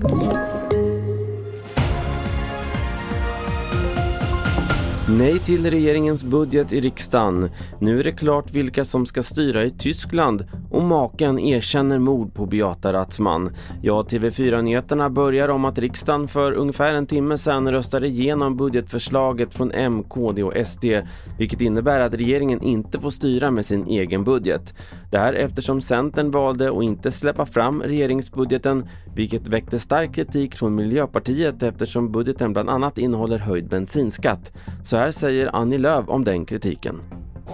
Thank you. Nej till regeringens budget i riksdagen. Nu är det klart vilka som ska styra i Tyskland och maken erkänner mord på Beata Ratzman. Ja, TV4-nyheterna börjar om att riksdagen för ungefär en timme sedan röstade igenom budgetförslaget från M, KD och SD, vilket innebär att regeringen inte får styra med sin egen budget. Det här eftersom Centern valde att inte släppa fram regeringsbudgeten, vilket väckte stark kritik från Miljöpartiet eftersom budgeten bland annat innehåller höjd bensinskatt. Så här säger Annie Lööf om den kritiken.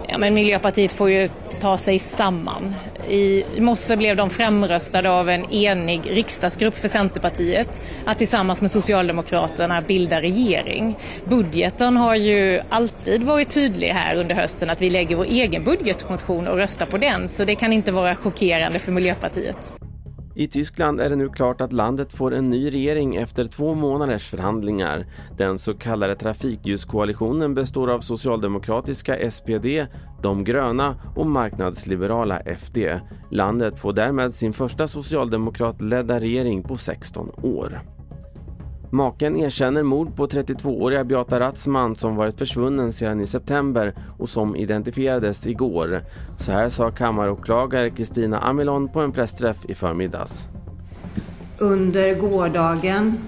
Ja, men Miljöpartiet får ju ta sig samman. I morse blev de framröstade av en enig riksdagsgrupp för Centerpartiet att tillsammans med Socialdemokraterna bilda regering. Budgeten har ju alltid varit tydlig här under hösten att vi lägger vår egen budgetmotion och röstar på den så det kan inte vara chockerande för Miljöpartiet. I Tyskland är det nu klart att landet får en ny regering efter två månaders förhandlingar. Den så kallade trafikljuskoalitionen består av socialdemokratiska SPD, de gröna och marknadsliberala FD. Landet får därmed sin första socialdemokratledda regering på 16 år. Maken erkänner mord på 32-åriga Beata Ratzman som varit försvunnen sedan i september och som identifierades igår. Så här sa kammaråklagare Kristina Amilon på en pressträff i förmiddags. Under gårdagen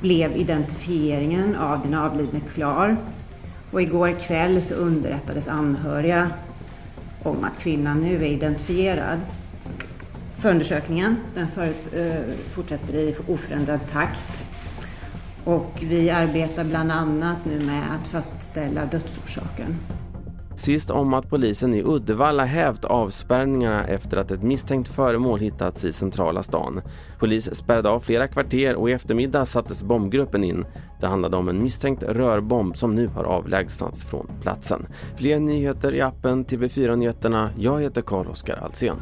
blev identifieringen av den avlidne klar och igår kväll så underrättades anhöriga om att kvinnan nu är identifierad. Förundersökningen den för, eh, fortsätter i oförändrad takt och vi arbetar bland annat nu med att fastställa dödsorsaken. Sist om att polisen i Uddevalla hävt avspärrningarna efter att ett misstänkt föremål hittats i centrala stan. Polis spärrade av flera kvarter och i eftermiddag sattes bombgruppen in. Det handlade om en misstänkt rörbomb som nu har avlägsnats från platsen. Fler nyheter i appen TV4 Nyheterna. Jag heter Carl-Oskar Alsen.